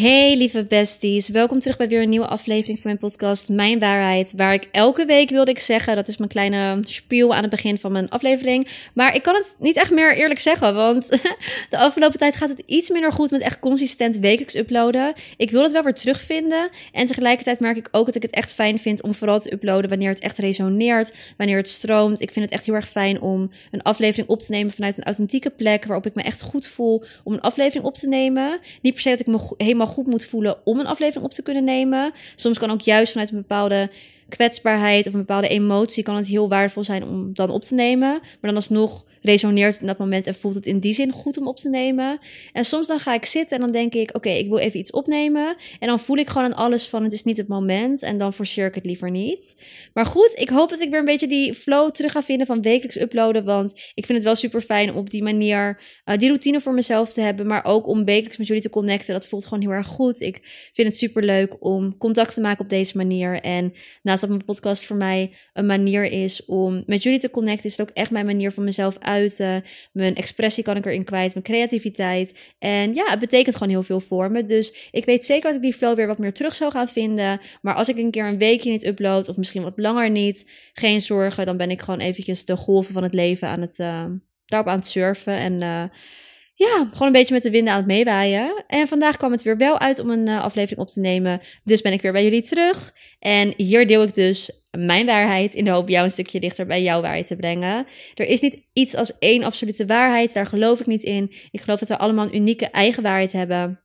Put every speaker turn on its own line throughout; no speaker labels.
Hey lieve besties, welkom terug bij weer een nieuwe aflevering van mijn podcast Mijn Waarheid. Waar ik elke week wilde ik zeggen, dat is mijn kleine spiel aan het begin van mijn aflevering. Maar ik kan het niet echt meer eerlijk zeggen, want de afgelopen tijd gaat het iets minder goed met echt consistent wekelijks uploaden. Ik wil het wel weer terugvinden en tegelijkertijd merk ik ook dat ik het echt fijn vind om vooral te uploaden wanneer het echt resoneert, wanneer het stroomt. Ik vind het echt heel erg fijn om een aflevering op te nemen vanuit een authentieke plek waarop ik me echt goed voel om een aflevering op te nemen. Niet per se dat ik me helemaal goed moet voelen om een aflevering op te kunnen nemen. Soms kan ook juist vanuit een bepaalde kwetsbaarheid of een bepaalde emotie kan het heel waardevol zijn om dan op te nemen. Maar dan alsnog resoneert in dat moment en voelt het in die zin goed om op te nemen. En soms dan ga ik zitten en dan denk ik, oké, ik wil even iets opnemen. En dan voel ik gewoon aan alles van, het is niet het moment. En dan forceer ik het liever niet. Maar goed, ik hoop dat ik weer een beetje die flow terug ga vinden van wekelijks uploaden. Want ik vind het wel super fijn om op die manier uh, die routine voor mezelf te hebben. Maar ook om wekelijks met jullie te connecten. Dat voelt gewoon heel erg goed. Ik vind het super leuk om contact te maken op deze manier. En naast dat mijn podcast voor mij een manier is om met jullie te connecten, is het ook echt mijn manier van mezelf Mijn expressie kan ik erin kwijt, mijn creativiteit. En ja, het betekent gewoon heel veel voor me. Dus ik weet zeker dat ik die flow weer wat meer terug zou gaan vinden. Maar als ik een keer een weekje niet upload, of misschien wat langer niet, geen zorgen. Dan ben ik gewoon eventjes de golven van het leven aan het, uh, daarop aan het surfen. En uh, ja, gewoon een beetje met de winden aan het meewaaien. En vandaag kwam het weer wel uit om een uh, aflevering op te nemen. Dus ben ik weer bij jullie terug. En hier deel ik dus mijn waarheid in de hoop jou een stukje dichter bij jouw waarheid te brengen. Er is niet iets als één absolute waarheid, daar geloof ik niet in. Ik geloof dat we allemaal een unieke eigen waarheid hebben.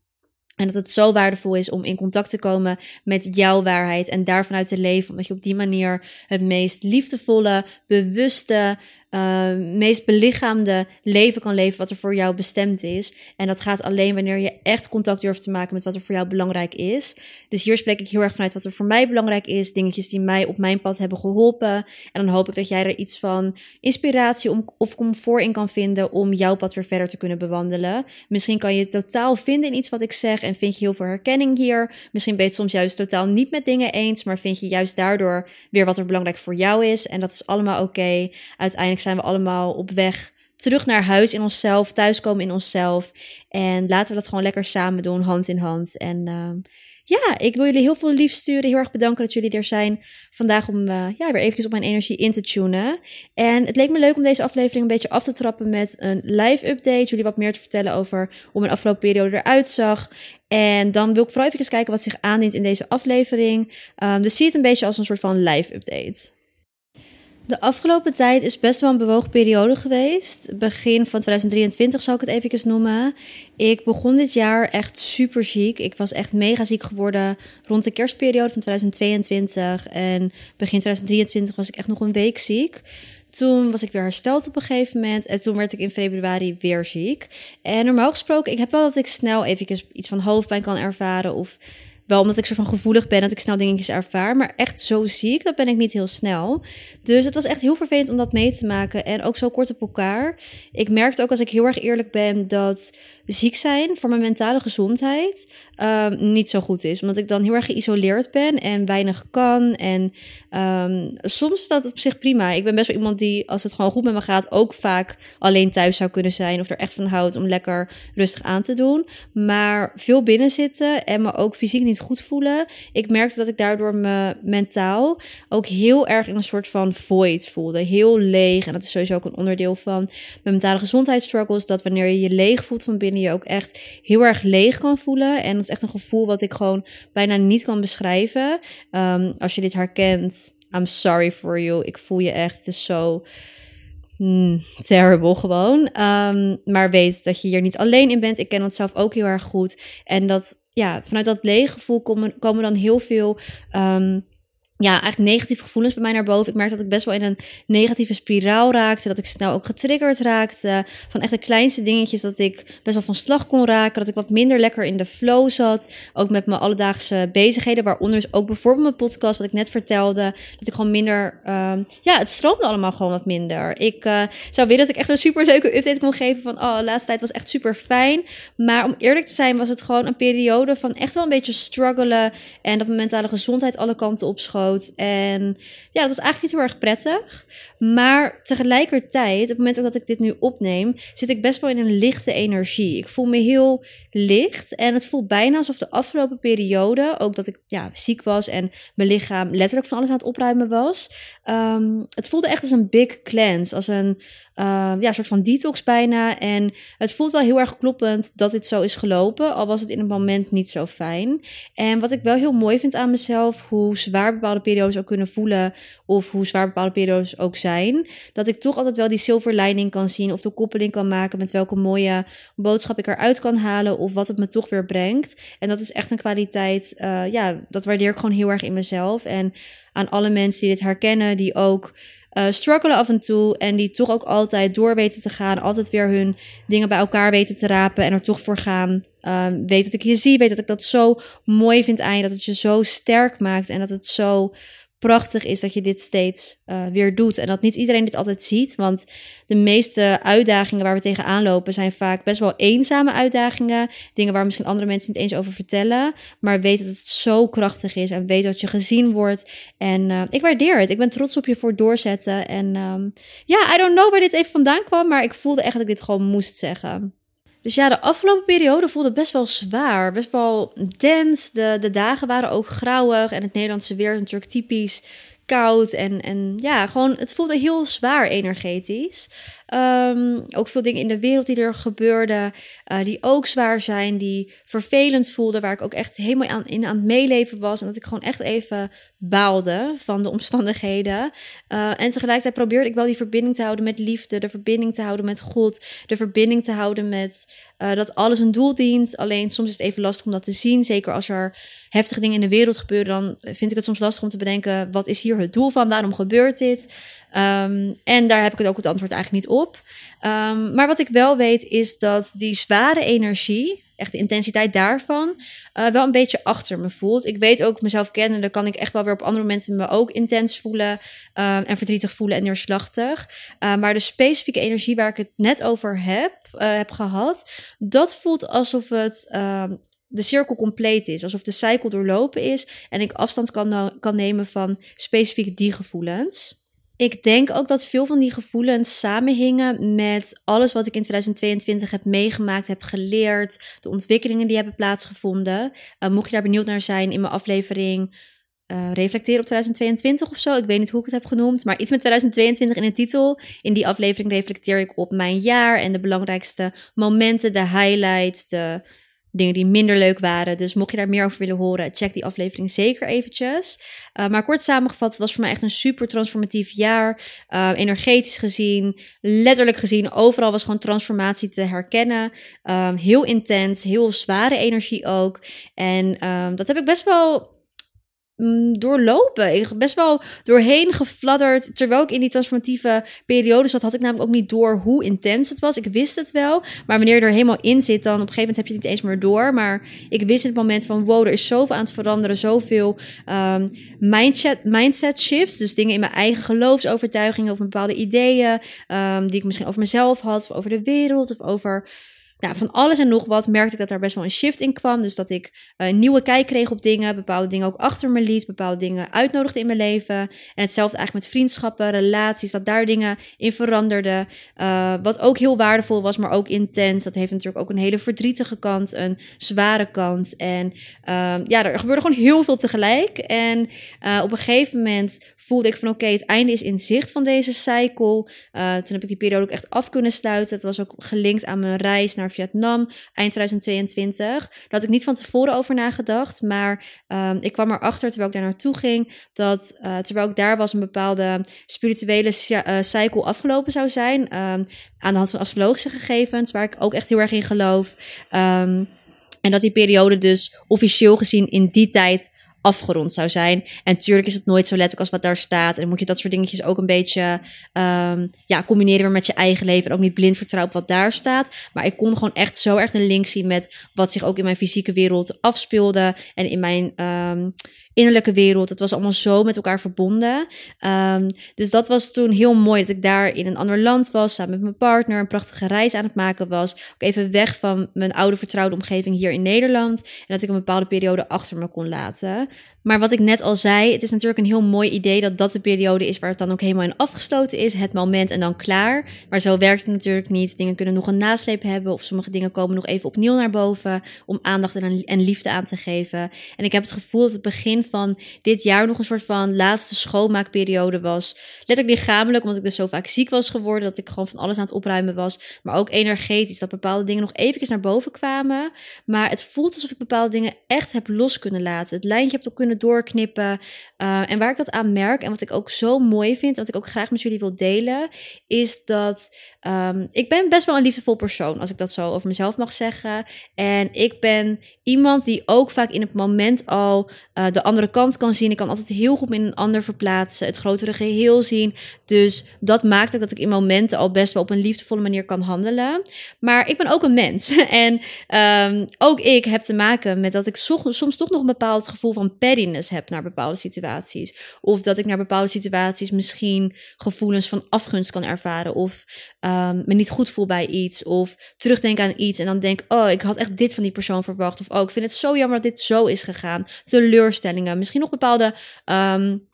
En dat het zo waardevol is om in contact te komen met jouw waarheid en daarvanuit te leven. Omdat je op die manier het meest liefdevolle, bewuste, uh, meest belichaamde leven kan leven wat er voor jou bestemd is. En dat gaat alleen wanneer je echt contact durft te maken met wat er voor jou belangrijk is. Dus hier spreek ik heel erg vanuit wat er voor mij belangrijk is. Dingetjes die mij op mijn pad hebben geholpen. En dan hoop ik dat jij er iets van inspiratie om, of comfort in kan vinden om jouw pad weer verder te kunnen bewandelen. Misschien kan je totaal vinden in iets wat ik zeg en vind je heel veel herkenning hier. Misschien ben je het soms juist totaal niet met dingen eens, maar vind je juist daardoor weer wat er belangrijk voor jou is. En dat is allemaal oké. Uiteindelijk zijn we allemaal op weg terug naar huis in onszelf, thuiskomen in onszelf. En laten we dat gewoon lekker samen doen, hand in hand. En uh, ja, ik wil jullie heel veel lief sturen. Heel erg bedanken dat jullie er zijn vandaag om uh, ja, weer eventjes op mijn energie in te tunen. En het leek me leuk om deze aflevering een beetje af te trappen met een live update. Jullie wat meer te vertellen over hoe mijn afgelopen periode eruit zag. En dan wil ik vooral even kijken wat zich aandient in deze aflevering. Um, dus zie het een beetje als een soort van live update. De afgelopen tijd is best wel een bewogen periode geweest. Begin van 2023 zal ik het even noemen. Ik begon dit jaar echt super ziek. Ik was echt mega ziek geworden rond de kerstperiode van 2022. En begin 2023 was ik echt nog een week ziek. Toen was ik weer hersteld op een gegeven moment. En toen werd ik in februari weer ziek. En normaal gesproken, ik heb wel dat ik snel even iets van hoofdpijn kan ervaren. Of wel omdat ik zo van gevoelig ben dat ik snel dingetjes ervaar. Maar echt zo ziek, dat ben ik niet heel snel. Dus het was echt heel vervelend om dat mee te maken. En ook zo kort op elkaar. Ik merkte ook als ik heel erg eerlijk ben dat ziek zijn voor mijn mentale gezondheid um, niet zo goed is. Omdat ik dan heel erg geïsoleerd ben en weinig kan. En um, soms is dat op zich prima. Ik ben best wel iemand die, als het gewoon goed met me gaat, ook vaak alleen thuis zou kunnen zijn. Of er echt van houdt om lekker rustig aan te doen. Maar veel binnen zitten en me ook fysiek niet goed voelen. Ik merkte dat ik daardoor me mentaal ook heel erg in een soort van void voelde. Heel leeg. En dat is sowieso ook een onderdeel van mijn mentale gezondheidsstruggles. Dat wanneer je je leeg voelt van binnen je ook echt heel erg leeg kan voelen. En dat is echt een gevoel wat ik gewoon bijna niet kan beschrijven. Um, als je dit herkent, I'm sorry for you. Ik voel je echt, het is zo mm, terrible gewoon. Um, maar weet dat je hier niet alleen in bent. Ik ken het zelf ook heel erg goed. En dat, ja, vanuit dat leeg gevoel komen, komen dan heel veel... Um, ja, eigenlijk negatieve gevoelens bij mij naar boven. Ik merkte dat ik best wel in een negatieve spiraal raakte. Dat ik snel ook getriggerd raakte. Van echt de kleinste dingetjes dat ik best wel van slag kon raken. Dat ik wat minder lekker in de flow zat. Ook met mijn alledaagse bezigheden. Waaronder dus ook bijvoorbeeld mijn podcast, wat ik net vertelde. Dat ik gewoon minder. Uh, ja, het stroomde allemaal gewoon wat minder. Ik uh, zou willen dat ik echt een super leuke update kon geven. Van oh, de laatste tijd was echt super fijn. Maar om eerlijk te zijn, was het gewoon een periode van echt wel een beetje struggelen. En dat mijn mentale gezondheid alle kanten op schoot En ja, dat was eigenlijk niet heel erg prettig. Maar tegelijkertijd, op het moment ook dat ik dit nu opneem, zit ik best wel in een lichte energie. Ik voel me heel licht. En het voelt bijna alsof de afgelopen periode, ook dat ik ja, ziek was en mijn lichaam letterlijk van alles aan het opruimen was. Um, het voelde echt als een big cleanse, als een uh, ja, soort van detox bijna. En het voelt wel heel erg kloppend dat dit zo is gelopen, al was het in het moment niet zo fijn. En wat ik wel heel mooi vind aan mezelf, hoe zwaar bepaalde periodes ook kunnen voelen, of hoe zwaar bepaalde periodes ook zijn, dat ik toch altijd wel die silver lining kan zien, of de koppeling kan maken met welke mooie boodschap ik eruit kan halen, of wat het me toch weer brengt. En dat is echt een kwaliteit, uh, ja, dat waardeer ik gewoon heel erg in mezelf. En aan alle mensen die dit herkennen, die ook uh, struggelen af en toe en die toch ook altijd door weten te gaan, altijd weer hun dingen bij elkaar weten te rapen en er toch voor gaan. Um, weet dat ik je zie, weet dat ik dat zo mooi vind aan je, dat het je zo sterk maakt en dat het zo prachtig is dat je dit steeds uh, weer doet. En dat niet iedereen dit altijd ziet. Want de meeste uitdagingen waar we tegenaan lopen zijn vaak best wel eenzame uitdagingen. Dingen waar misschien andere mensen niet eens over vertellen. Maar weet dat het zo krachtig is en weet dat je gezien wordt. En uh, ik waardeer het. Ik ben trots op je voor doorzetten. En um, ja, I don't know waar dit even vandaan kwam. Maar ik voelde echt dat ik dit gewoon moest zeggen. Dus ja, de afgelopen periode voelde best wel zwaar. Best wel dens. De, de dagen waren ook grauwig. En het Nederlandse weer is natuurlijk typisch koud. En, en ja, gewoon, het voelde heel zwaar energetisch. Um, ook veel dingen in de wereld die er gebeurden, uh, die ook zwaar zijn, die vervelend voelden, waar ik ook echt helemaal in aan het meeleven was. En dat ik gewoon echt even baalde van de omstandigheden. Uh, en tegelijkertijd probeerde ik wel die verbinding te houden met liefde, de verbinding te houden met God, de verbinding te houden met uh, dat alles een doel dient. Alleen soms is het even lastig om dat te zien. Zeker als er heftige dingen in de wereld gebeuren, dan vind ik het soms lastig om te bedenken: wat is hier het doel van? Waarom gebeurt dit? Um, en daar heb ik ook het antwoord eigenlijk niet op. Um, maar wat ik wel weet is dat die zware energie, echt de intensiteit daarvan, uh, wel een beetje achter me voelt. Ik weet ook mezelf kennen, dan kan ik echt wel weer op andere momenten me ook intens voelen um, en verdrietig voelen en neerslachtig. Maar de specifieke energie waar ik het net over heb, uh, heb gehad, dat voelt alsof het de cirkel compleet is. Alsof de cycle doorlopen is en ik afstand kan, kan nemen van specifiek die gevoelens. Ik denk ook dat veel van die gevoelens samenhingen met alles wat ik in 2022 heb meegemaakt, heb geleerd, de ontwikkelingen die hebben plaatsgevonden. Uh, mocht je daar benieuwd naar zijn in mijn aflevering uh, reflecteren op 2022 of zo. Ik weet niet hoe ik het heb genoemd, maar iets met 2022 in de titel. In die aflevering reflecteer ik op mijn jaar en de belangrijkste momenten, de highlights, de dingen die minder leuk waren. Dus mocht je daar meer over willen horen, check die aflevering zeker eventjes. Uh, maar kort samengevat, het was voor mij echt een super transformatief jaar. Uh, energetisch gezien, letterlijk gezien, overal was gewoon transformatie te herkennen. Um, heel intens, heel zware energie ook. En um, dat heb ik best wel doorlopen. Ik best wel doorheen gefladderd. Terwijl ik in die transformatieve periode zat, had ik namelijk ook niet door hoe intens het was. Ik wist het wel. Maar wanneer je er helemaal in zit, dan op een gegeven moment heb je het niet eens meer door. Maar ik wist in het moment van wow, er is zoveel aan het veranderen. Zoveel um, mindset, mindset shifts. Dus dingen in mijn eigen geloofsovertuigingen of bepaalde ideeën. Um, die ik misschien over mezelf had, of over de wereld of over nou, van alles en nog wat merkte ik dat daar best wel een shift in kwam. Dus dat ik een uh, nieuwe kijk kreeg op dingen, bepaalde dingen ook achter me liet, bepaalde dingen uitnodigde in mijn leven. En hetzelfde eigenlijk met vriendschappen, relaties, dat daar dingen in veranderden. Uh, wat ook heel waardevol was, maar ook intens. Dat heeft natuurlijk ook een hele verdrietige kant, een zware kant. En uh, ja, er gebeurde gewoon heel veel tegelijk. En uh, op een gegeven moment voelde ik van oké, het einde is in zicht van deze cycle. Toen heb ik die periode ook echt af kunnen sluiten. Het was ook gelinkt aan mijn reis naar Vietnam eind 2022. Daar had ik niet van tevoren over nagedacht. Maar um, ik kwam erachter terwijl ik daar naartoe ging. Dat uh, terwijl ik daar was een bepaalde spirituele uh, cycle afgelopen zou zijn. Um, aan de hand van astrologische gegevens. Waar ik ook echt heel erg in geloof. Um, en dat die periode dus officieel gezien in die tijd afgerond zou zijn. En natuurlijk is het nooit zo letterlijk als wat daar staat. En moet je dat soort dingetjes ook een beetje um, ja, combineren met je eigen leven. En ook niet blind vertrouwen op wat daar staat. Maar ik kon gewoon echt zo erg een link zien met wat zich ook in mijn fysieke wereld afspeelde. En in mijn um, innerlijke wereld. Het was allemaal zo met elkaar verbonden. Ehm, dus dat was toen heel mooi dat ik daar in een ander land was, samen met mijn partner, een prachtige reis aan het maken was. Ook even weg van mijn oude vertrouwde omgeving hier in Nederland. En dat ik een bepaalde periode achter me kon laten. Maar wat ik net al zei, het is natuurlijk een heel mooi idee dat dat de periode is waar het dan ook helemaal in afgesloten is. Het moment en dan klaar. Maar zo werkt het natuurlijk niet. Dingen kunnen nog een nasleep hebben of sommige dingen komen nog even opnieuw naar boven om aandacht en, en liefde aan te geven. En ik heb het gevoel dat het begin van dit jaar nog een soort van laatste schoonmaakperiode was. Letterlijk lichamelijk, omdat ik dus zo vaak ziek was geworden, dat ik gewoon van alles aan het opruimen was. Maar ook energetisch, dat bepaalde dingen nog even naar boven kwamen. Maar het voelt alsof ik bepaalde dingen echt heb los kunnen laten. Het lijntje heb ook kunnen doorknippen. Uh, en waar ik dat aan merk en wat ik ook zo mooi vind, wat ik ook graag met jullie wil delen, is dat um, ik ben best wel een liefdevol persoon, als ik dat zo over mezelf mag zeggen. En ik ben iemand die ook vaak in het moment al uh, de andere kant kan zien. Ik kan altijd heel goed in een ander verplaatsen, het grotere geheel zien. Dus dat maakt ook dat ik in momenten al best wel op een liefdevolle manier kan handelen. Maar ik ben ook een mens. en um, ook ik heb te maken met dat ik soms, toch nog een bepaald gevoel van heb naar bepaalde situaties. Of dat ik naar bepaalde situaties misschien gevoelens van afgunst kan ervaren. Of um, me niet goed voel bij iets. Of terugdenk aan iets en dan denk, oh, ik had echt dit van die persoon verwacht. Of oh, ik vind het zo jammer dat dit zo is gegaan. Teleurstellingen, misschien nog bepaalde um,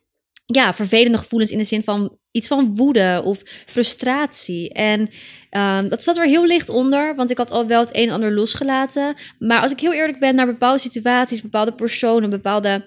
ja, vervelende gevoelens in de zin van iets van woede of frustratie. En um, dat zat er heel licht onder, want ik had al wel het een en ander losgelaten. Maar als ik heel eerlijk ben naar bepaalde situaties, bepaalde personen, bepaalde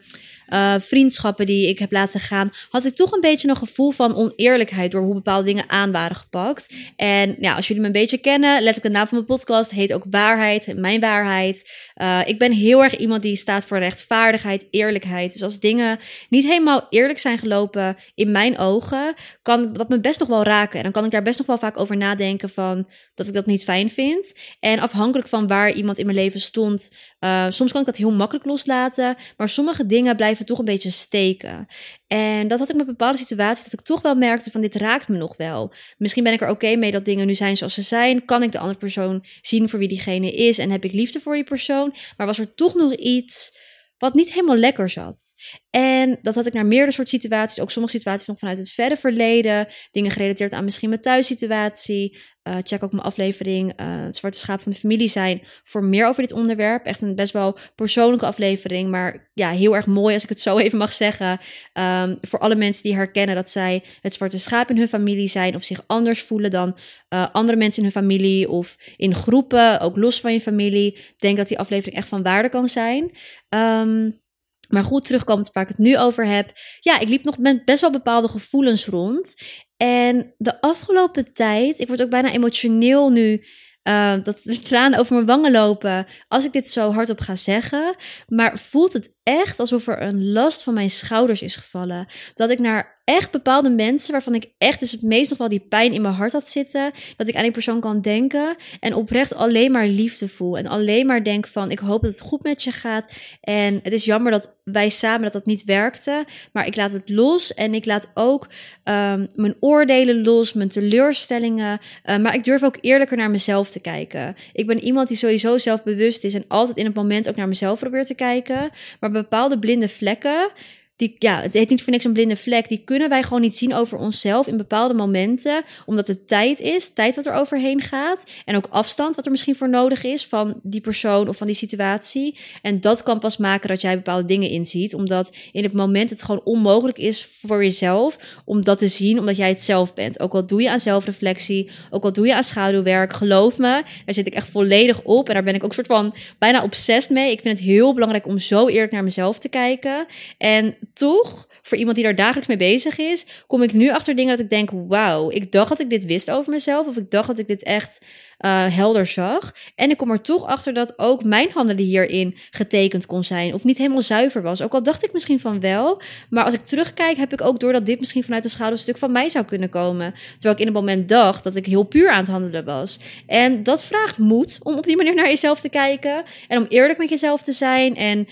uh, vriendschappen die ik heb laten gaan, had ik toch een beetje een gevoel van oneerlijkheid door hoe bepaalde dingen aan waren gepakt. En ja, als jullie me een beetje kennen, let op de naam van mijn podcast, heet ook Waarheid, Mijn Waarheid. Uh, ik ben heel erg iemand die staat voor rechtvaardigheid, eerlijkheid. Dus als dingen niet helemaal eerlijk zijn gelopen in mijn ogen, kan dat me best nog wel raken. En dan kan ik daar best nog wel vaak over nadenken van dat ik dat niet fijn vind. En afhankelijk van waar iemand in mijn leven stond, uh, soms kan ik dat heel makkelijk loslaten. Maar sommige dingen blijven toch een beetje steken. En dat had ik met bepaalde situaties, dat ik toch wel merkte van dit raakt me nog wel. Misschien ben ik er oké mee dat dingen nu zijn zoals ze zijn. Kan ik de andere persoon zien voor wie diegene is en heb ik liefde voor die persoon. Maar was er toch nog iets wat niet helemaal lekker zat. En dat had ik naar meerdere soort situaties, ook sommige situaties nog vanuit het verre verleden, dingen gerelateerd aan misschien mijn thuissituatie. Uh, check ook mijn aflevering uh, Het Zwarte Schaap van de Familie zijn voor meer over dit onderwerp. Echt een best wel persoonlijke aflevering, maar ja, heel erg mooi als ik het zo even mag zeggen. Um, voor alle mensen die herkennen dat zij het zwarte schaap in hun familie zijn of zich anders voelen dan uh, andere mensen in hun familie of in groepen, ook los van je familie. Denk dat die aflevering echt van waarde kan zijn. Um, maar goed, terugkomend waar ik het nu over heb. Ja, ik liep nog met best wel bepaalde gevoelens rond. En de afgelopen tijd, ik word ook bijna emotioneel nu. Uh, dat er tranen over mijn wangen lopen als ik dit zo hardop ga zeggen. Maar voelt het echt alsof er een last van mijn schouders is gevallen. Dat ik naar echt bepaalde mensen waarvan ik echt dus het meest nog wel die pijn in mijn hart had zitten. Dat ik aan die persoon kan denken en oprecht alleen maar liefde voel. En alleen maar denk van ik hoop dat het goed met je gaat. En het is jammer dat wij samen dat dat niet werkte. Maar ik laat het los en ik laat ook um, mijn oordelen los, mijn teleurstellingen. Uh, maar ik durf ook eerlijker naar mezelf te kijken. Ik ben iemand die sowieso zelfbewust is en altijd in het moment ook naar mezelf probeert te kijken. Maar bepaalde blinde vlekken die, ja, het heet niet voor niks een blinde vlek. Die kunnen wij gewoon niet zien over onszelf in bepaalde momenten. Omdat het tijd is, tijd wat er overheen gaat. En ook afstand wat er misschien voor nodig is van die persoon of van die situatie. En dat kan pas maken dat jij bepaalde dingen inziet. Omdat in het moment het gewoon onmogelijk is voor jezelf om dat te zien, omdat jij het zelf bent. Ook al doe je aan zelfreflectie, ook al doe je aan schaduwwerk, geloof me, daar zit ik echt volledig op. En daar ben ik ook soort van bijna obsessed mee. Ik vind het heel belangrijk om zo eerlijk naar mezelf te kijken. En toch, voor iemand die daar dagelijks mee bezig is, kom ik nu achter dingen dat ik denk: wauw, ik dacht dat ik dit wist over mezelf. Of ik dacht dat ik dit echt uh, helder zag. En ik kom er toch achter dat ook mijn handelen hierin getekend kon zijn. Of niet helemaal zuiver was. Ook al dacht ik misschien van wel. Maar als ik terugkijk, heb ik ook door dat dit misschien vanuit een schouderstuk van mij zou kunnen komen. Terwijl ik in het moment dacht dat ik heel puur aan het handelen was. En dat vraagt moed om op die manier naar jezelf te kijken. En om eerlijk met jezelf te zijn. En uh,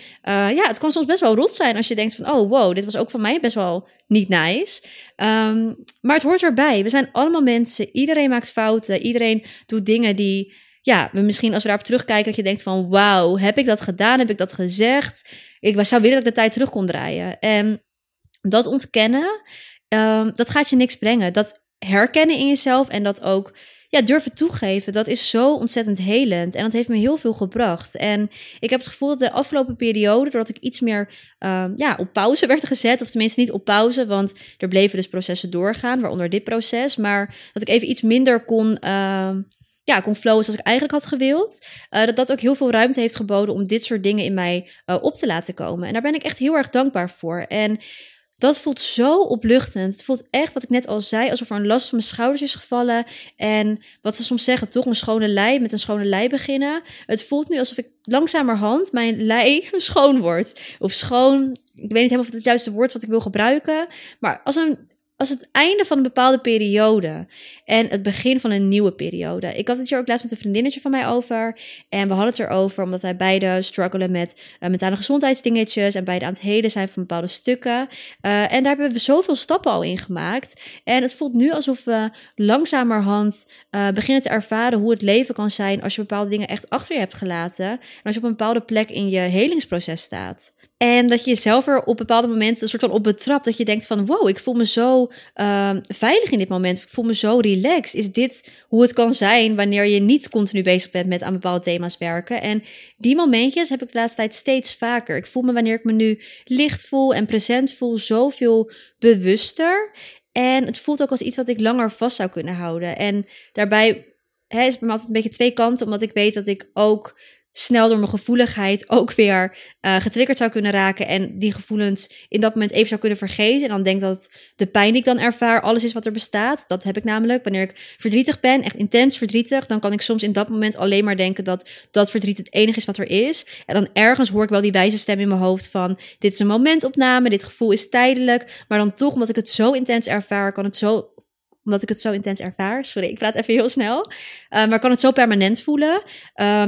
ja, het kan soms best wel rot zijn als je denkt van, oh wow, dit was ook van mij best wel niet nice. Um, maar het hoort erbij. We zijn allemaal mensen. Iedereen maakt fouten. Iedereen doet dingen die ja, we misschien als we daarop terugkijken, dat je denkt van wauw, heb ik dat gedaan? Heb ik dat gezegd? Ik zou willen dat de tijd terug kon draaien. En dat ontkennen, ehm, dat gaat je niks brengen. Dat herkennen in jezelf en dat ook ja, durven toegeven, dat is zo ontzettend helend. En dat heeft me heel veel gebracht. En ik heb het gevoel dat de afgelopen periode, doordat ik iets meer ehm, ja, op pauze werd gezet, of tenminste niet op pauze, want er bleven dus processen doorgaan, waaronder dit proces, maar dat ik even iets minder kon. Uh, ja, kon flowen zoals ik eigenlijk had gewild. Uh, dat dat ook heel veel ruimte heeft geboden om dit soort dingen in mij uh, op te laten komen. En daar ben ik echt heel erg dankbaar voor. En dat voelt zo opluchtend. Het voelt echt, wat ik net al zei, alsof er een last van mijn schouders is gevallen. En wat ze soms zeggen, toch een schone lei, met een schone lei beginnen. Het voelt nu alsof ik langzamerhand mijn lei schoon wordt. Of schoon, ik weet niet helemaal of het het juiste woord is wat ik wil gebruiken. Maar als een als het einde van een bepaalde periode en het begin van een nieuwe periode. Ik had het hier ook laatst met een vriendinnetje van mij over. En we hadden het erover omdat wij beide struggelen met uh, mentale gezondheidsdingetjes. En beide aan het heden zijn van bepaalde stukken. Uh, en daar hebben we zoveel stappen al in gemaakt. En het voelt nu alsof we langzamerhand uh, beginnen te ervaren hoe het leven kan zijn als je bepaalde dingen echt achter je hebt gelaten. En als je op een bepaalde plek in je helingsproces staat. En dat je jezelf er op bepaalde momenten een soort van op betrapt. Dat je denkt van wow, ik voel me zo uh, veilig in dit moment. Ik voel me zo relaxed. Is dit hoe het kan zijn wanneer je niet continu bezig bent met aan bepaalde thema's werken? En die momentjes heb ik de laatste tijd steeds vaker. Ik voel me wanneer ik me nu licht voel en present voel zoveel bewuster. En het voelt ook als iets wat ik langer vast zou kunnen houden. En daarbij hè, is het me altijd een beetje twee kanten. Omdat ik weet dat ik ook snel door mijn gevoeligheid ook weer uh, getriggerd zou kunnen raken. En die gevoelens in dat moment even zou kunnen vergeten. En dan denk dat de pijn die ik dan ervaar alles is wat er bestaat. Dat heb ik namelijk. Wanneer ik verdrietig ben, echt intens verdrietig, dan kan ik soms in dat moment alleen maar denken dat dat verdriet het enige is wat er is. En dan ergens hoor ik wel die wijze stem in mijn hoofd van: dit is een momentopname, dit gevoel is tijdelijk. Maar dan toch, omdat ik het zo intens ervaar, kan het zo omdat ik het zo intens ervaar. Sorry, ik praat even heel snel. Uh, maar kan het zo permanent voelen. Um,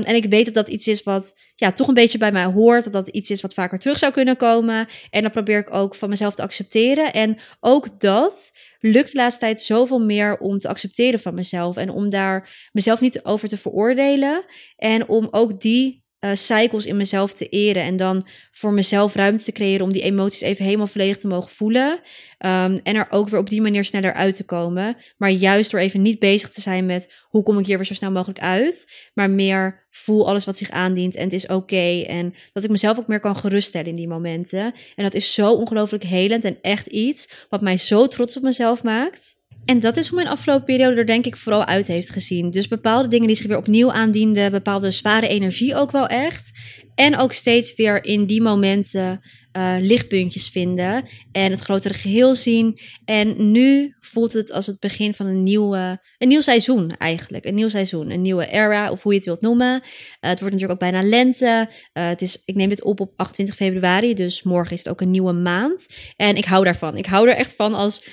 en ik weet dat dat iets is wat ja, toch een beetje bij mij hoort. Dat dat iets is wat vaker terug zou kunnen komen. En dat probeer ik ook van mezelf te accepteren. En ook dat lukt de laatste tijd zoveel meer om te accepteren van mezelf. En om daar mezelf niet over te veroordelen. En om ook die uh, cycles in mezelf te eren. En dan voor mezelf ruimte te creëren om die emoties even helemaal volledig te mogen voelen. Um, en er ook weer op die manier sneller uit te komen. Maar juist door even niet bezig te zijn met hoe kom ik hier weer zo snel mogelijk uit. Maar meer voel alles wat zich aandient en het is oké. En dat ik mezelf ook meer kan geruststellen in die momenten. En dat is zo ongelooflijk helend en echt iets wat mij zo trots op mezelf maakt. En dat is hoe mijn afgelopen periode er denk ik vooral uit heeft gezien. Dus bepaalde dingen die zich weer opnieuw aandienden, bepaalde zware energie ook wel echt. En ook steeds weer in die momenten uh, lichtpuntjes vinden en het grotere geheel zien. En nu voelt het als het begin van een, nieuwe, een nieuw seizoen eigenlijk. Een nieuw seizoen, een nieuwe era of hoe je het wilt noemen. Uh, het wordt natuurlijk ook bijna lente. Uh, het is, ik neem dit op op 28 februari, dus morgen is het ook een nieuwe maand. En ik hou daarvan. Ik hou er echt van als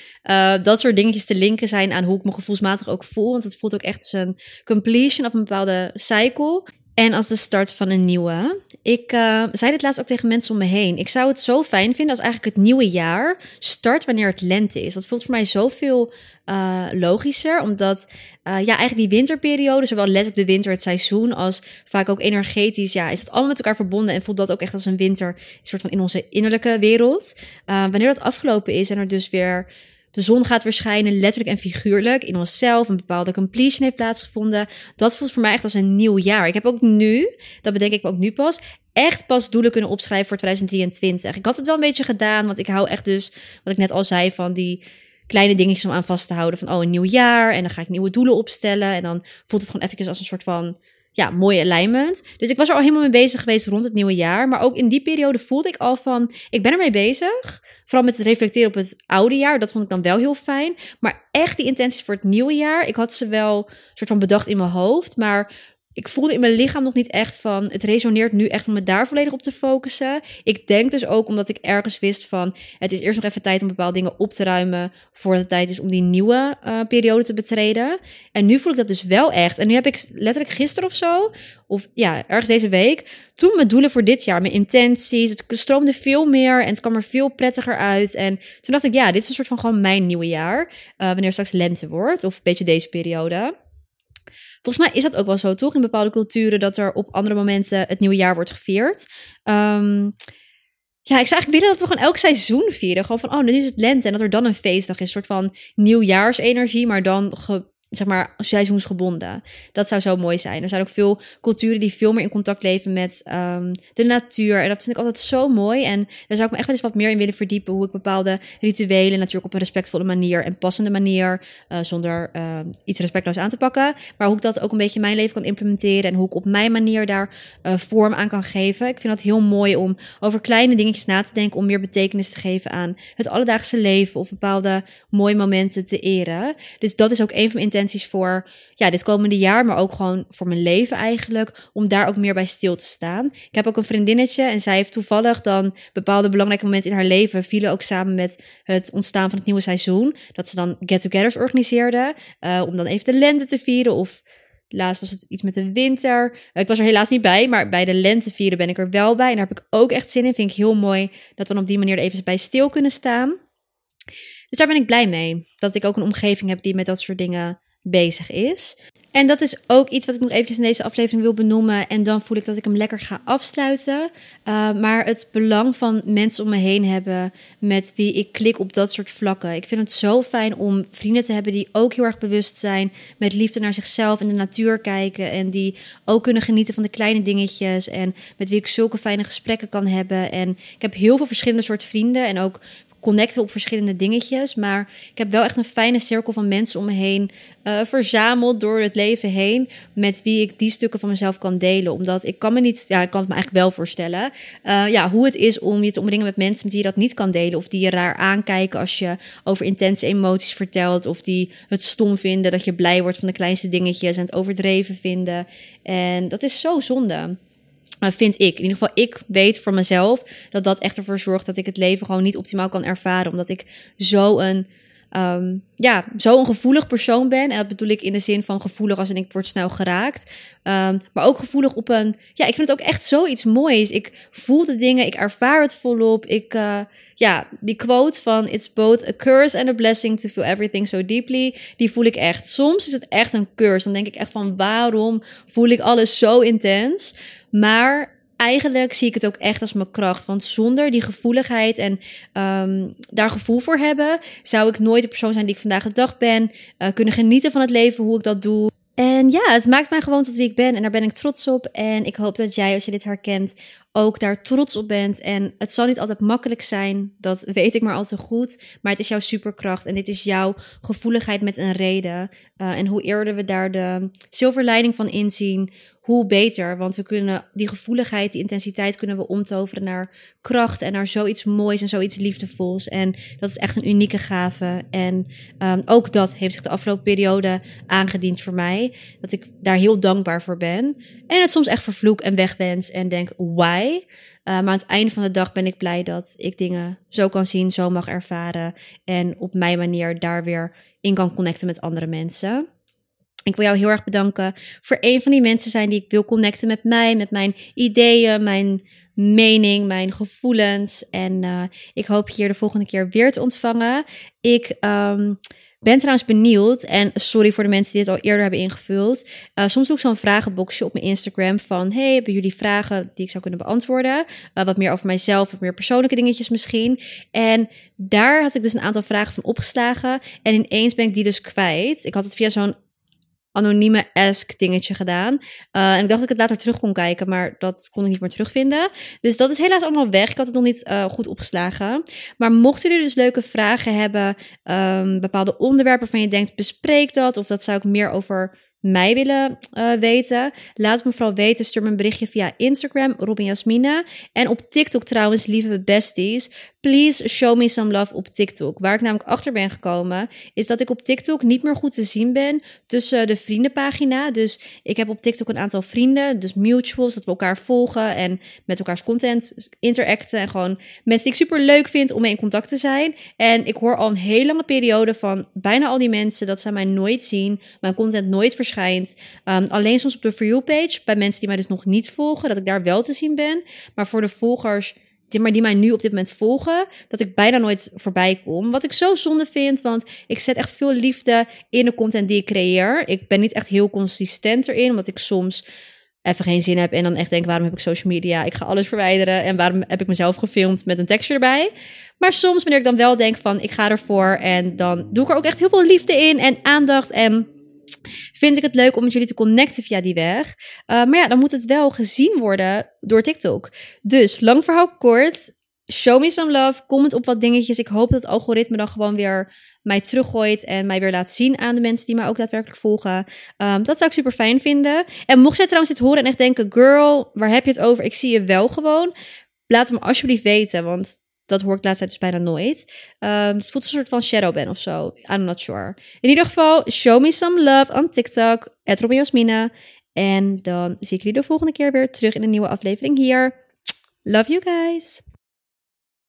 dat soort dingetjes te linken zijn aan hoe ik me gevoelsmatig ook voel. Want het voelt ook echt als een completion of een bepaalde cycle. En als de start van een nieuwe. Ik uh, zei dit laatst ook tegen mensen om me heen. Ik zou het zo fijn vinden als eigenlijk het nieuwe jaar start wanneer het lente is. Dat voelt voor mij zoveel uh, logischer. Omdat uh, ja, eigenlijk die winterperiode, zowel letterlijk de winter, het seizoen, als vaak ook energetisch, ja, is het allemaal met elkaar verbonden. En voelt dat ook echt als een winter, een soort van in onze innerlijke wereld. wanneer dat afgelopen is en er dus weer de zon gaat weer schijnen, letterlijk en figuurlijk, in onszelf. Een bepaalde completion heeft plaatsgevonden. Dat voelt voor mij echt als een nieuw jaar. Ik heb ook nu, dat bedenk ik ook nu pas, echt pas doelen kunnen opschrijven voor 2023. Ik had het wel een beetje gedaan, want ik hou echt dus, wat ik net al zei, van die kleine dingetjes om aan vast te houden. Van, oh, een nieuw jaar. En dan ga ik nieuwe doelen opstellen. En dan voelt het gewoon even als een soort van ja, mooie alignment. Dus ik was er al helemaal mee bezig geweest rond het nieuwe jaar. Maar ook in die periode voelde ik al van, ik ben ermee bezig. Vooral met het reflecteren op het oude jaar. Dat vond ik dan wel heel fijn. Maar echt die intenties voor het nieuwe jaar. Ik had ze wel soort van bedacht in mijn hoofd. Maar ik voelde in mijn lichaam nog niet echt van. Het resoneert nu echt om me daar volledig op te focussen. Ik denk dus ook omdat ik ergens wist van. Het is eerst nog even tijd om bepaalde dingen op te ruimen. Voordat het tijd is om die nieuwe uh, periode te betreden. En nu voel ik dat dus wel echt. En nu heb ik letterlijk gisteren of zo. Of ja, ergens deze week. Toen mijn doelen voor dit jaar, mijn intenties. Het stroomde veel meer en het kwam er veel prettiger uit. En toen dacht ik, ja, dit is een soort van gewoon mijn nieuwe jaar. Uh, wanneer straks lente wordt. Of een beetje deze periode. Volgens mij is dat ook wel zo, toch? In bepaalde culturen dat er op andere momenten het nieuwe jaar wordt gevierd. Ehm, ja, ik zou eigenlijk willen dat we gewoon elk seizoen vieren. Gewoon van, oh, nu is het lente en dat er dan een feestdag is. Een soort van nieuwjaarsenergie, maar dan ge zeg maar, seizoensgebonden. Dat zou zo mooi zijn. Er zijn ook veel culturen die veel meer in contact leven met um, de natuur. En dat vind ik altijd zo mooi. En daar zou ik me echt wel eens wat meer in willen verdiepen. Hoe ik bepaalde rituelen natuurlijk op een respectvolle manier en passende manier, uh, zonder uh, iets respectloos aan te pakken. Maar hoe ik dat ook een beetje in mijn leven kan implementeren. En hoe ik op mijn manier daar uh, vorm aan kan geven. Ik vind dat heel mooi om over kleine dingetjes na te denken. Om meer betekenis te geven aan het alledaagse leven. Of bepaalde mooie momenten te eren. Dus dat is ook een van mijn voor ja, dit komende jaar, maar ook gewoon voor mijn leven eigenlijk, om daar ook meer bij stil te staan. Ik heb ook een vriendinnetje en zij heeft toevallig dan bepaalde belangrijke momenten in haar leven vielen ook samen met het ontstaan van het nieuwe seizoen, dat ze dan get-togethers organiseerde, uh, om dan even de lente te vieren of Laatst was het iets met de winter. Ik was er helaas niet bij, maar bij de lente vieren ben ik er wel bij. En daar heb ik ook echt zin in. Vind ik heel mooi dat we op die manier er even bij stil kunnen staan. Dus daar ben ik blij mee. Dat ik ook een omgeving heb die met dat soort dingen bezig is. En dat is ook iets wat ik nog eventjes in deze aflevering wil benoemen. En dan voel ik dat ik hem lekker ga afsluiten. Uh, maar het belang van mensen om me heen hebben met wie ik klik op dat soort vlakken. Ik vind het zo fijn om vrienden te hebben die ook heel erg bewust zijn. Met liefde naar zichzelf en de natuur kijken. En die ook kunnen genieten van de kleine dingetjes. En met wie ik zulke fijne gesprekken kan hebben. En ik heb heel veel verschillende soorten vrienden. En ook connecten op verschillende dingetjes. Maar ik heb wel echt een fijne cirkel van mensen om me heen uh, verzameld door het leven heen. Met wie ik die stukken van mezelf kan delen. Omdat ik kan me niet, ja, ik kan het me eigenlijk wel voorstellen. Uh, ja, hoe het is om je te omringen met mensen met wie je dat niet kan delen. Of die je raar aankijken als je over intense emoties vertelt. Of die het stom vinden dat je blij wordt van de kleinste dingetjes en het overdreven vinden. En dat is zo zonde vind ik. In ieder geval, ik weet voor mezelf dat dat echt ervoor zorgt dat ik het leven gewoon niet optimaal kan ervaren. Omdat ik zo een, um, ja, zo een gevoelig persoon ben. En dat bedoel ik in de zin van gevoelig als en ik word snel geraakt. Um, maar ook gevoelig op een, ja, ik vind het ook echt zoiets moois. Ik voel de dingen, ik ervaar het volop. Ik, uh, ja, die quote van It's both a curse and a blessing to feel everything so deeply, die voel ik echt. Soms is het echt een curse. Dan denk ik echt van waarom voel ik alles zo intens? Maar eigenlijk zie ik het ook echt als mijn kracht. Want zonder die gevoeligheid en um, daar gevoel voor hebben, zou ik nooit de persoon zijn die ik vandaag de dag ben. Uh, kunnen genieten van het leven, hoe ik dat doe. En ja, het maakt mij gewoon tot wie ik ben en daar ben ik trots op. En ik hoop dat jij, als je dit herkent, ook daar trots op bent. En het zal niet altijd makkelijk zijn, dat weet ik maar al te goed. Maar het is jouw superkracht en dit is jouw gevoeligheid met een reden. Uh, en hoe eerder we daar de zilverleiding van inzien, hoe beter. Want we kunnen die gevoeligheid, die intensiteit kunnen we omtoveren naar kracht en naar zoiets moois en zoiets liefdevols. En dat is echt een unieke gave. En um, ook dat heeft zich de afgelopen periode aangediend voor mij. Dat ik daar heel dankbaar voor ben. En het soms echt vervloek en wegwens en denk, why? Uh, maar aan het einde van de dag ben ik blij dat ik dingen zo kan zien, zo mag ervaren. En op mijn manier daar weer in kan connecten met andere mensen. Ik wil jou heel erg bedanken voor een van die mensen zijn die ik wil connecten met mij, met mijn ideeën, mijn mening, mijn gevoelens. En uh, ik hoop je hier de volgende keer weer te ontvangen. Ik um, ben trouwens benieuwd, en sorry voor de mensen die dit al eerder hebben ingevuld. Uh, soms doe ik zo'n vragenboxje op mijn Instagram van... hey, hebben jullie vragen die ik zou kunnen beantwoorden? Uh, wat meer over mijzelf, wat meer persoonlijke dingetjes misschien. En daar had ik dus een aantal vragen van opgeslagen. En ineens ben ik die dus kwijt. Ik had het via zo'n anonieme ask dingetje gedaan. Uh, en ik dacht dat ik het later terug kon kijken, maar dat kon ik niet meer terugvinden. Dus dat is helaas allemaal weg. Ik had het nog niet uh, goed opgeslagen. Maar mochten jullie dus leuke vragen hebben, um, bepaalde onderwerpen van je denkt, bespreek dat. Of dat zou ik meer over mij willen uh, weten, laat me vooral weten. Stuur me een berichtje via Instagram, Robin Jasmina. En op TikTok trouwens, lieve besties. Please show me some love op TikTok. Waar ik namelijk achter ben gekomen, is dat ik op TikTok niet meer goed te zien ben tussen de vriendenpagina. Dus ik heb op TikTok een aantal vrienden, dus mutuals, dat we elkaar volgen en met elkaars content interacten. En gewoon mensen die ik super leuk vind om mee in contact te zijn. En ik hoor al een hele lange periode van bijna al die mensen dat ze mij nooit zien, mijn content nooit Um, alleen soms op de For You page, bij mensen die mij dus nog niet volgen, dat ik daar wel te zien ben. Maar voor de volgers die, maar die mij nu op dit moment volgen, dat ik bijna nooit voorbij kom. Wat ik zo zonde vind, want ik zet echt veel liefde in de content die ik creëer. Ik ben niet echt heel consistent erin, omdat ik soms even geen zin heb en dan echt denk, waarom heb ik social media? Ik ga alles verwijderen en waarom heb ik mezelf gefilmd met een tekstje erbij? Maar soms wanneer ik dan wel denk van, ik ga ervoor en dan doe ik er ook echt heel veel liefde in en aandacht en vind ik het leuk om met jullie te connecten via die weg. Uh, maar ja, dan moet het wel gezien worden door TikTok. Dus, lang verhaal kort, show me some love, comment op wat dingetjes. Ik hoop dat het algoritme dan gewoon weer mij teruggooit en mij weer laat zien aan de mensen die mij ook daadwerkelijk volgen. Um, dat zou ik super fijn vinden. En mocht jij trouwens dit horen en echt denken, girl, waar heb je het over? Ik zie je wel gewoon. Laat het me alsjeblieft weten, want dat hoor ik de dus bijna nooit. Um, het voelt een soort van shadow ben of zo. I'm not sure. In ieder geval, show me some love on TikTok. Jasmina. En dan zie ik jullie de volgende keer weer terug in een nieuwe aflevering hier. Love you guys.